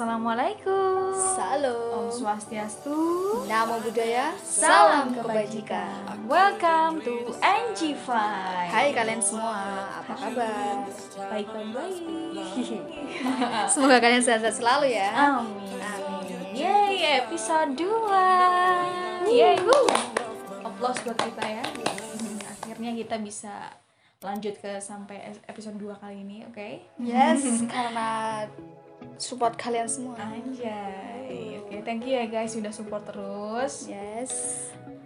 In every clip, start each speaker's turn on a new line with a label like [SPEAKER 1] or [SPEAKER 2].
[SPEAKER 1] Assalamualaikum. Om
[SPEAKER 2] Salam.
[SPEAKER 1] Swastiastu.
[SPEAKER 2] Namo Buddhaya.
[SPEAKER 1] Salam kebajikan. Welcome to NG5.
[SPEAKER 2] Hai kalian semua, apa kabar?
[SPEAKER 1] Baik baik baik.
[SPEAKER 2] Semoga kalian sehat-sehat selalu ya.
[SPEAKER 1] Amin. Yeay, episode 2. Yeay. Woo. Applause buat kita ya. Akhirnya kita bisa lanjut ke sampai episode 2 kali ini, oke?
[SPEAKER 2] Yes, karena support kalian semua.
[SPEAKER 1] Anjay. Oke, thank you ya guys sudah support terus.
[SPEAKER 2] Yes.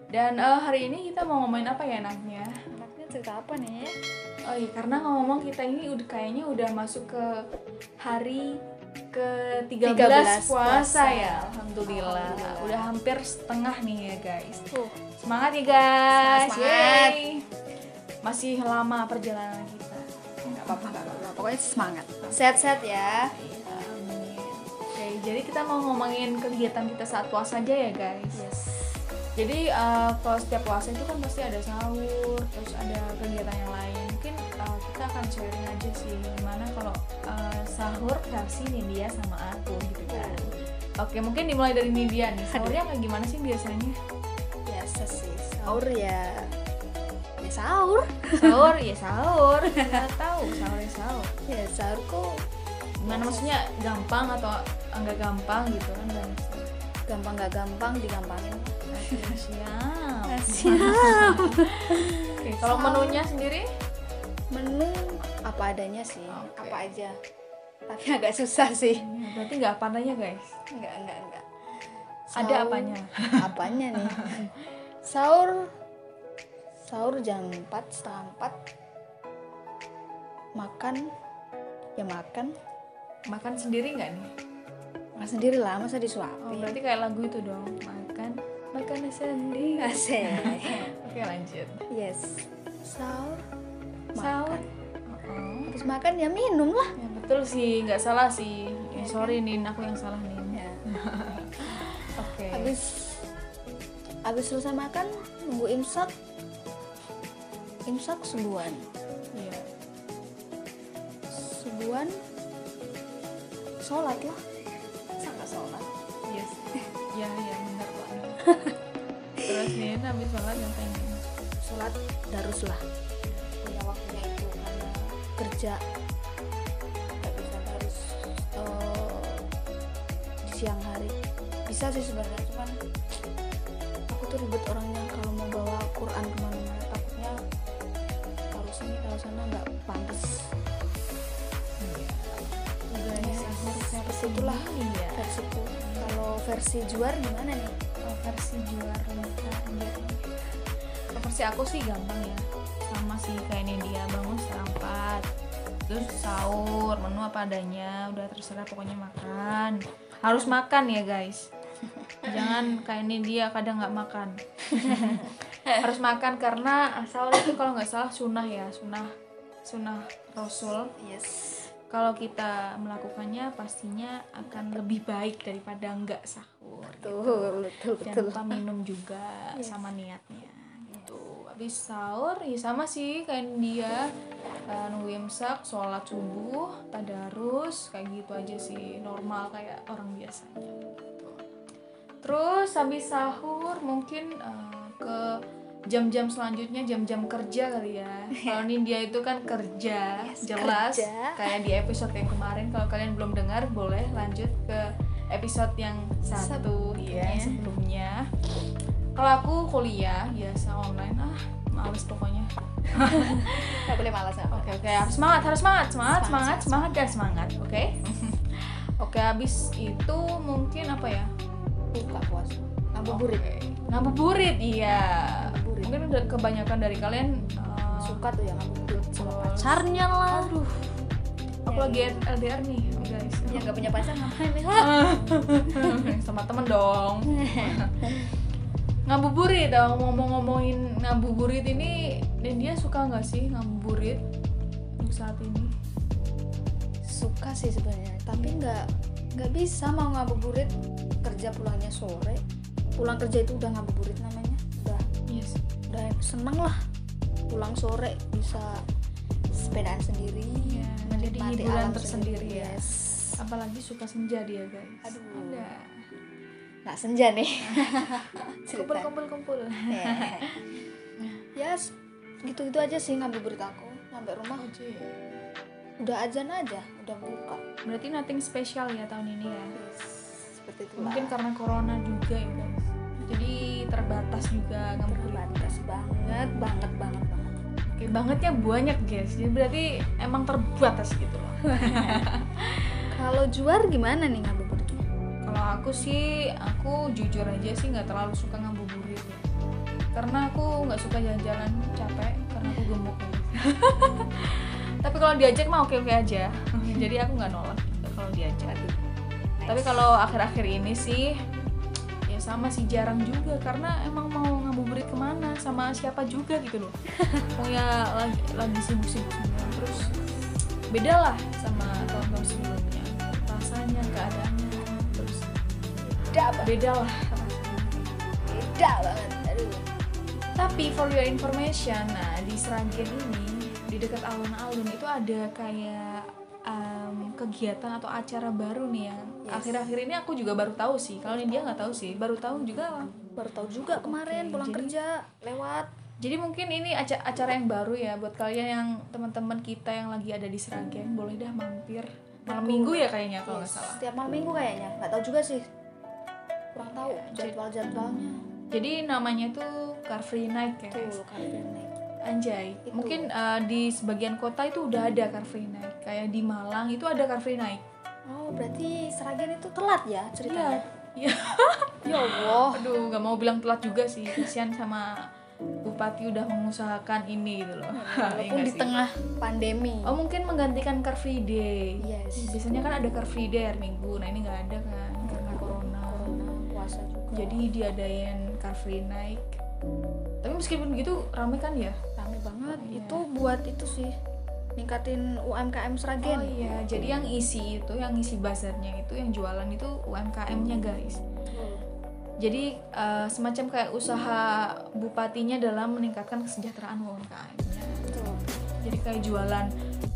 [SPEAKER 1] Dan eh, hari ini kita mau ngomongin apa ya enaknya?
[SPEAKER 2] Anaknya cerita apa nih?
[SPEAKER 1] Oh iya, karena ngomong kita ini udah kayaknya udah masuk ke hari ke 13,
[SPEAKER 2] 13
[SPEAKER 1] puasa,
[SPEAKER 2] puasa.
[SPEAKER 1] ya. Alhamdulillah.
[SPEAKER 2] Alhamdulillah.
[SPEAKER 1] Udah hampir setengah nih ya guys.
[SPEAKER 2] Tuh,
[SPEAKER 1] Semangat ya guys.
[SPEAKER 2] Semangat.
[SPEAKER 1] Yeay. Masih lama perjalanan kita.
[SPEAKER 2] nggak apa-apa, apa-apa. Pokoknya semangat. Sehat-sehat ya.
[SPEAKER 1] Jadi kita mau ngomongin kegiatan kita saat puasa aja ya guys.
[SPEAKER 2] Yes.
[SPEAKER 1] Jadi eh, kalau setiap puasa itu kan pasti ada sahur, terus ada kegiatan yang lain. Mungkin eh, kita akan sharing aja sih gimana kalau eh, sahur versi Nidia sama aku gitu kan. Oke, mungkin dimulai dari Nidia nih. Sahurnya kayak gimana sih biasanya?
[SPEAKER 2] Biasa sih. Sahur ya. Ya sahur.
[SPEAKER 1] Sahur ya sahur. Nggak tahu sahur ya sahur.
[SPEAKER 2] Ya sahur kok
[SPEAKER 1] Gimana maksudnya gampang atau enggak gampang gitu kan? Dan
[SPEAKER 2] gampang nggak gampang digampangin.
[SPEAKER 1] siap.
[SPEAKER 2] Siap.
[SPEAKER 1] Oke, kalau menunya sendiri?
[SPEAKER 2] Menu apa adanya sih,
[SPEAKER 1] Oke.
[SPEAKER 2] apa aja. Tapi agak susah sih.
[SPEAKER 1] Ya, Berarti nggak apa adanya guys.
[SPEAKER 2] Enggak, enggak, enggak.
[SPEAKER 1] Ada apanya?
[SPEAKER 2] Apanya nih? Sahur sahur jam 4, setengah 4 Makan ya makan
[SPEAKER 1] Makan sendiri nggak nih?
[SPEAKER 2] Makan sendiri lah, masa
[SPEAKER 1] Oh,
[SPEAKER 2] disuapin
[SPEAKER 1] berarti kayak lagu itu dong. Makan, makan sendiri.
[SPEAKER 2] Asik
[SPEAKER 1] Oke, lanjut.
[SPEAKER 2] Yes Sahur
[SPEAKER 1] Sahur.
[SPEAKER 2] Makan
[SPEAKER 1] Oh.
[SPEAKER 2] Habis makan ya minum lah
[SPEAKER 1] Ya betul sih, nggak salah sih. Ya, sorry Nin, aku yang salah Nin.
[SPEAKER 2] ya.
[SPEAKER 1] Oke.
[SPEAKER 2] Habis Habis selesai makan Nunggu imsak Imsak subuhan
[SPEAKER 1] Iya.
[SPEAKER 2] Subuhan Sholat lah Masa nggak sholat
[SPEAKER 1] Yes. Ya, ya benar banget. Terus Nin habis sholat ngapain? Nin?
[SPEAKER 2] sholat darus lah punya waktunya itu karena kerja nggak bisa harus eh, di siang hari bisa sih sebenarnya cuman aku tuh ribet orangnya kalau mau bawa Quran ke mana-mana takutnya taruh sini taruh sana nggak pantas
[SPEAKER 1] Udah sahur versi
[SPEAKER 2] itulah
[SPEAKER 1] ini ya.
[SPEAKER 2] versiku kalau versi juar gimana nih
[SPEAKER 1] Kalau versi Rita enggak. Kalau versi aku sih gampang ya. Sama sih kayak ini dia bangun setengah empat. Terus sahur, menu apa adanya, udah terserah pokoknya makan. Harus makan ya guys. Jangan kayak ini dia kadang nggak makan. Harus makan karena sahur itu kalau nggak salah sunnah ya, sunnah sunnah Rasul
[SPEAKER 2] yes
[SPEAKER 1] kalau kita melakukannya pastinya akan lebih baik daripada nggak sahur
[SPEAKER 2] betul betul
[SPEAKER 1] jangan
[SPEAKER 2] betul
[SPEAKER 1] lupa minum juga
[SPEAKER 2] Yes.
[SPEAKER 1] sama niatnya gitu habis sahur ya sama sih kayak dia eh, nunggu imsak sholat subuh tadarus kayak gitu aja sih normal kayak orang biasanya gitu. terus habis sahur mungkin eh, ke jam-jam selanjutnya jam-jam kerja kali ya. Kalau Nindya itu kan kerja
[SPEAKER 2] Yes,
[SPEAKER 1] jelas.
[SPEAKER 2] kerja.
[SPEAKER 1] kayak di episode yang kemarin kalau kalian belum dengar boleh lanjut ke episode yang satu ya
[SPEAKER 2] Sebelumnya.
[SPEAKER 1] sebelumnya. Kalau aku kuliah biasa online. Ah males pokoknya.
[SPEAKER 2] Nggak boleh malas
[SPEAKER 1] oke oke. harus semangat harus semangat semangat
[SPEAKER 2] Semangat,
[SPEAKER 1] semangat semangat dan semangat oke? Oke habis itu mungkin apa ya?
[SPEAKER 2] Buka puasa. Ngabuburit.
[SPEAKER 1] Oke. ngabuburit iya. Mungkin udah kebanyakan dari kalian uh,
[SPEAKER 2] suka tuh yang ngabuburit sama pacarnya lah.
[SPEAKER 1] Aduh aku lagi LDR nih guys.
[SPEAKER 2] Yang nggak punya pacar ngapain nih?
[SPEAKER 1] Sama temen dong. Ngabuburit dong ngomong-ngomongin ngabuburit ini dan dia suka nggak sih ngabuburit untuk saat ini?
[SPEAKER 2] Suka sih sebenarnya tapi nggak nggak bisa mau ngabuburit kerja pulangnya sore. Pulang kerja itu udah ngabuburit namanya seneng lah pulang sore bisa sepedaan sendiri
[SPEAKER 1] Iya, jadi
[SPEAKER 2] menikmati
[SPEAKER 1] hiburan tersendiri
[SPEAKER 2] sendiri.
[SPEAKER 1] ya.
[SPEAKER 2] yes
[SPEAKER 1] apalagi suka senja dia guys
[SPEAKER 2] Aduh.
[SPEAKER 1] ada
[SPEAKER 2] Nah senja nih.
[SPEAKER 1] Kumpul kumpul kumpul
[SPEAKER 2] Hehehe. ya s- gitu-gitu aja sih ngabuburit aku sampai rumah udah azan aja udah buka
[SPEAKER 1] berarti nothing spesial ya tahun ini ya
[SPEAKER 2] yes. seperti itu
[SPEAKER 1] mungkin karena corona juga ya jadi terbatas juga ngabuburit
[SPEAKER 2] terbatas banget banget banget banget.
[SPEAKER 1] Oke, bangetnya banyak guys. Jadi berarti emang terbatas gitu loh.
[SPEAKER 2] Kalau juar gimana nih ngabuburitnya?
[SPEAKER 1] Kalau aku sih aku jujur aja sih nggak terlalu suka ngabuburit. Ya. karena aku nggak suka jalan-jalan capek karena aku gemuk. Tapi kalau diajak mah oke oke aja. Jadi aku nggak nolak kalau diajak. Tapi kalau akhir-akhir ini sih sama sih jarang juga. Karena emang mau ngabuburit ke mana sama siapa juga gitu loh. Mau ya lagi, lagi sibuk-sibuk semua. Terus beda lah sama tahun-tahun sebelumnya. Rasanya keadaannya. Terus
[SPEAKER 2] beda
[SPEAKER 1] beda lah
[SPEAKER 2] beda banget aduh.
[SPEAKER 1] Tapi for your information nah di Sragen ini di dekat alun-alun itu ada kayak kegiatan atau acara baru nih yang
[SPEAKER 2] Yes.
[SPEAKER 1] akhir-akhir ini aku juga baru tahu sih kalau ini dia nggak tahu sih baru tahu juga
[SPEAKER 2] baru tahu juga kemarin
[SPEAKER 1] Oke,
[SPEAKER 2] pulang
[SPEAKER 1] jadi-
[SPEAKER 2] kerja lewat.
[SPEAKER 1] Jadi mungkin ini aca- acara yang baru ya buat kalian yang teman-teman kita yang lagi ada di Sragen boleh dah mampir. Malam minggu ya kayaknya kalau nggak
[SPEAKER 2] Yes,
[SPEAKER 1] salah.
[SPEAKER 2] setiap malam minggu kayaknya. Nggak tahu juga sih. Kurang tahu
[SPEAKER 1] jadi-
[SPEAKER 2] jadwal jadwalnya
[SPEAKER 1] jadi namanya tuh Car Free Night ya
[SPEAKER 2] tuh kali naik
[SPEAKER 1] Anjay,
[SPEAKER 2] Itu.
[SPEAKER 1] mungkin uh, di sebagian kota itu udah ada Car Free Night. Kayak di Malang itu ada Car Free Night.
[SPEAKER 2] oh berarti Seragen itu telat ya ceritanya
[SPEAKER 1] Iya.
[SPEAKER 2] ya Allah
[SPEAKER 1] Aduh, nggak mau bilang telat juga sih. Kasihan sama bupati udah mengusahakan ini gitu loh. Iya
[SPEAKER 2] walaupun di
[SPEAKER 1] sih?
[SPEAKER 2] tengah pandemi
[SPEAKER 1] Oh mungkin menggantikan Car Free Day.
[SPEAKER 2] yes
[SPEAKER 1] Biasanya kan ada Car Free Day hari Minggu. Nah ini nggak ada kan karena corona.
[SPEAKER 2] corona puasa juga
[SPEAKER 1] Jadi diadain Car Free Night. Tapi meskipun gitu rame kan ya?
[SPEAKER 2] Rame banget.
[SPEAKER 1] Iya.
[SPEAKER 2] itu buat itu sih ningkatin UMKM Seragen
[SPEAKER 1] Oh iya, jadi yang isi itu, yang isi bazarnya itu, yang jualan itu UMKM-nya guys.
[SPEAKER 2] Tuh.
[SPEAKER 1] Jadi eh, semacam kayak usaha bupatinya dalam meningkatkan kesejahteraan UMKM-nya. Jadi kayak jualan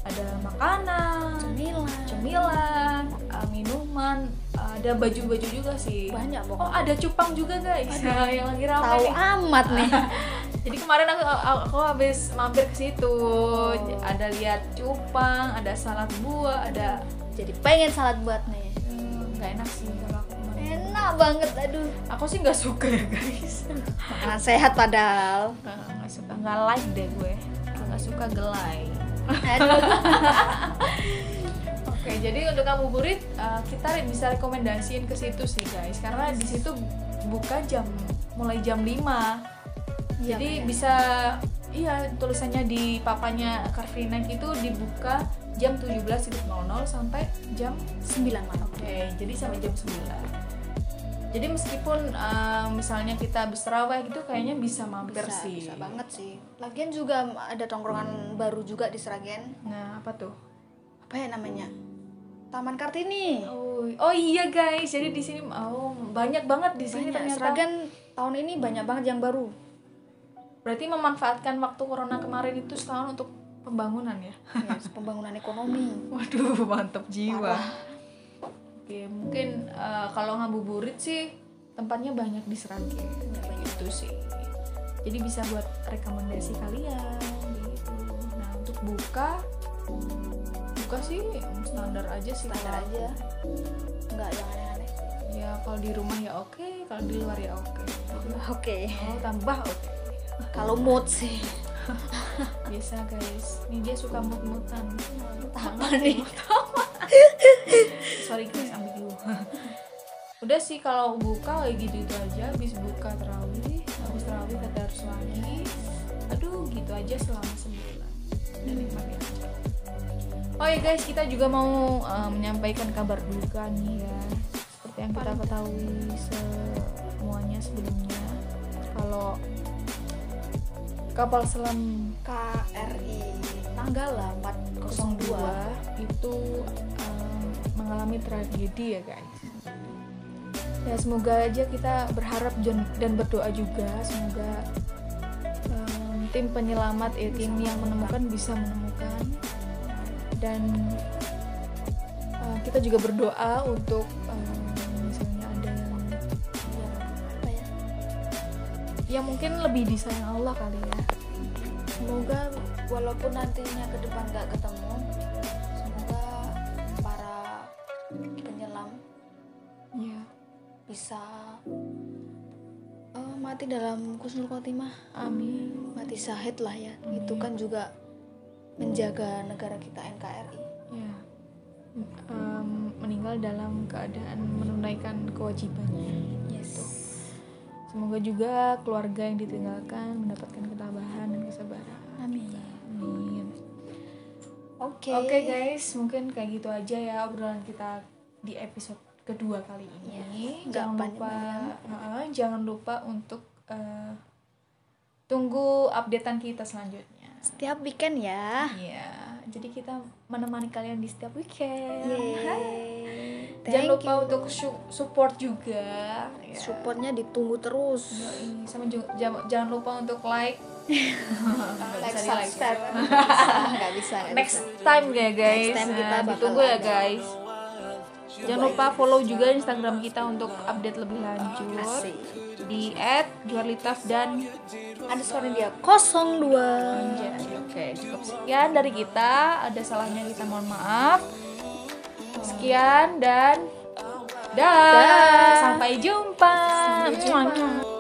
[SPEAKER 1] ada makanan,
[SPEAKER 2] cemilan.
[SPEAKER 1] cemilan, eh, minuman, ada baju-baju juga sih.
[SPEAKER 2] banyak
[SPEAKER 1] Oh
[SPEAKER 2] pokoknya.
[SPEAKER 1] ada cupang juga guys, yang lagi ramai
[SPEAKER 2] tahu amat nih
[SPEAKER 1] Jadi kemarin aku aku habis mampir ke situ,
[SPEAKER 2] Oh.
[SPEAKER 1] ada lihat cupang, ada salad buah, ada
[SPEAKER 2] jadi pengen salad buat nih
[SPEAKER 1] eh, nggak enak sih kalau aku
[SPEAKER 2] enak banget aduh
[SPEAKER 1] Aku sih nggak suka ya guys.
[SPEAKER 2] makanan sehat padahal
[SPEAKER 1] Nggak suka, nggak like deh gue. Nggak suka gelai. Oke, jadi untuk ngabuburit uh, kita bisa rekomendasiin ke situ sih guys, karena di situ buka jam mulai jam 5
[SPEAKER 2] Iya,
[SPEAKER 1] Jadi
[SPEAKER 2] kayak.
[SPEAKER 1] bisa iya tulisannya di papanya Night itu dibuka jam 17.00 sampai jam
[SPEAKER 2] 9 malam
[SPEAKER 1] Oke, jadi sampai jam 9. Jadi meskipun uh, misalnya kita habis terawih gitu kayaknya bisa mampir
[SPEAKER 2] bisa,
[SPEAKER 1] sih.
[SPEAKER 2] bisa banget sih lagian juga ada tongkrongan baru juga di Seragen
[SPEAKER 1] Nah, apa tuh?
[SPEAKER 2] apa ya namanya Taman Kartini
[SPEAKER 1] Oh, oh iya guys, jadi di sini oh banyak banget di sini ternyata.
[SPEAKER 2] Seragen tahun ini banyak banget yang baru
[SPEAKER 1] Berarti memanfaatkan waktu corona kemarin itu setahun untuk pembangunan ya.
[SPEAKER 2] yes, pembangunan ekonomi
[SPEAKER 1] Waduh, mantap jiwa.
[SPEAKER 2] Parah.
[SPEAKER 1] Oke, mungkin uh, kalau ngabuburit sih tempatnya banyak di Seragen.
[SPEAKER 2] banyak
[SPEAKER 1] Itu sih. Jadi bisa buat rekomendasi kalian gitu. Nah, untuk buka buka sih standar aja sih
[SPEAKER 2] standar
[SPEAKER 1] kalau
[SPEAKER 2] aja nggak yang aneh-aneh
[SPEAKER 1] ya kalau di rumah ya oke kalau di luar ya oke
[SPEAKER 2] oke
[SPEAKER 1] oh tambah oke
[SPEAKER 2] kalau mood sih.
[SPEAKER 1] Biasa guys. Ini dia suka mut-mutan
[SPEAKER 2] apa nih?
[SPEAKER 1] Sorry guys ambil dulu. Udah sih kalau buka kayak gitu itu aja. Habis buka terawih habis terawih kata harus lagi aduh gitu aja selama sebulan. Dan nikmatin aja. Oh ya guys kita juga mau uh, menyampaikan kabar duka nih ya. Seperti yang kita ketahui semuanya sebelumnya kalau kapal selam
[SPEAKER 2] KRI Nanggala 402
[SPEAKER 1] 402 itu um, mengalami tragedi ya guys. Ya semoga aja kita berharap dan berdoa juga. Semoga um, tim penyelamat ya tim yang menemukan bisa menemukan. Dan uh, kita juga berdoa untuk yang mungkin lebih disayang Allah kali ya.
[SPEAKER 2] Semoga walaupun nantinya ke depan nggak ketemu semoga para penyelam
[SPEAKER 1] ya.
[SPEAKER 2] bisa eh, mati dalam kusnul khotimah.
[SPEAKER 1] Amin.
[SPEAKER 2] Mati syahid lah ya. Itu kan juga menjaga negara kita NKRI
[SPEAKER 1] ya. Em, meninggal dalam keadaan menunaikan kewajibannya.
[SPEAKER 2] Yes
[SPEAKER 1] semoga juga keluarga yang ditinggalkan mendapatkan ketabahan dan kesabaran
[SPEAKER 2] amin
[SPEAKER 1] amin
[SPEAKER 2] oke
[SPEAKER 1] Oke guys, mungkin kayak gitu aja ya obrolan kita di episode kedua kali ini.
[SPEAKER 2] Yes,
[SPEAKER 1] jangan
[SPEAKER 2] nggak
[SPEAKER 1] lupa. Heeh, jangan lupa untuk eh, tunggu updatean kita selanjutnya.
[SPEAKER 2] setiap weekend ya
[SPEAKER 1] Iya, jadi kita menemani kalian di setiap weekend. Hai. Jangan lupa
[SPEAKER 2] you.
[SPEAKER 1] untuk su- support juga. ya.
[SPEAKER 2] supportnya ditunggu terus
[SPEAKER 1] Yoi, sama juga jangan, lupa untuk like.
[SPEAKER 2] Like subscribe nggak bisa
[SPEAKER 1] next
[SPEAKER 2] bisa.
[SPEAKER 1] time ya guys
[SPEAKER 2] Next time kita
[SPEAKER 1] Nah, ditunggu ya guys jangan lupa follow juga instagram kita untuk update lebih lanjut
[SPEAKER 2] Asik.
[SPEAKER 1] di @juarlitaf dan
[SPEAKER 2] underscore dia 02
[SPEAKER 1] Anjay. oke cukup sekian dari kita ada salahnya kita mohon maaf sekian dan dah
[SPEAKER 2] Dah.
[SPEAKER 1] sampai jumpa
[SPEAKER 2] Sampai jumpa.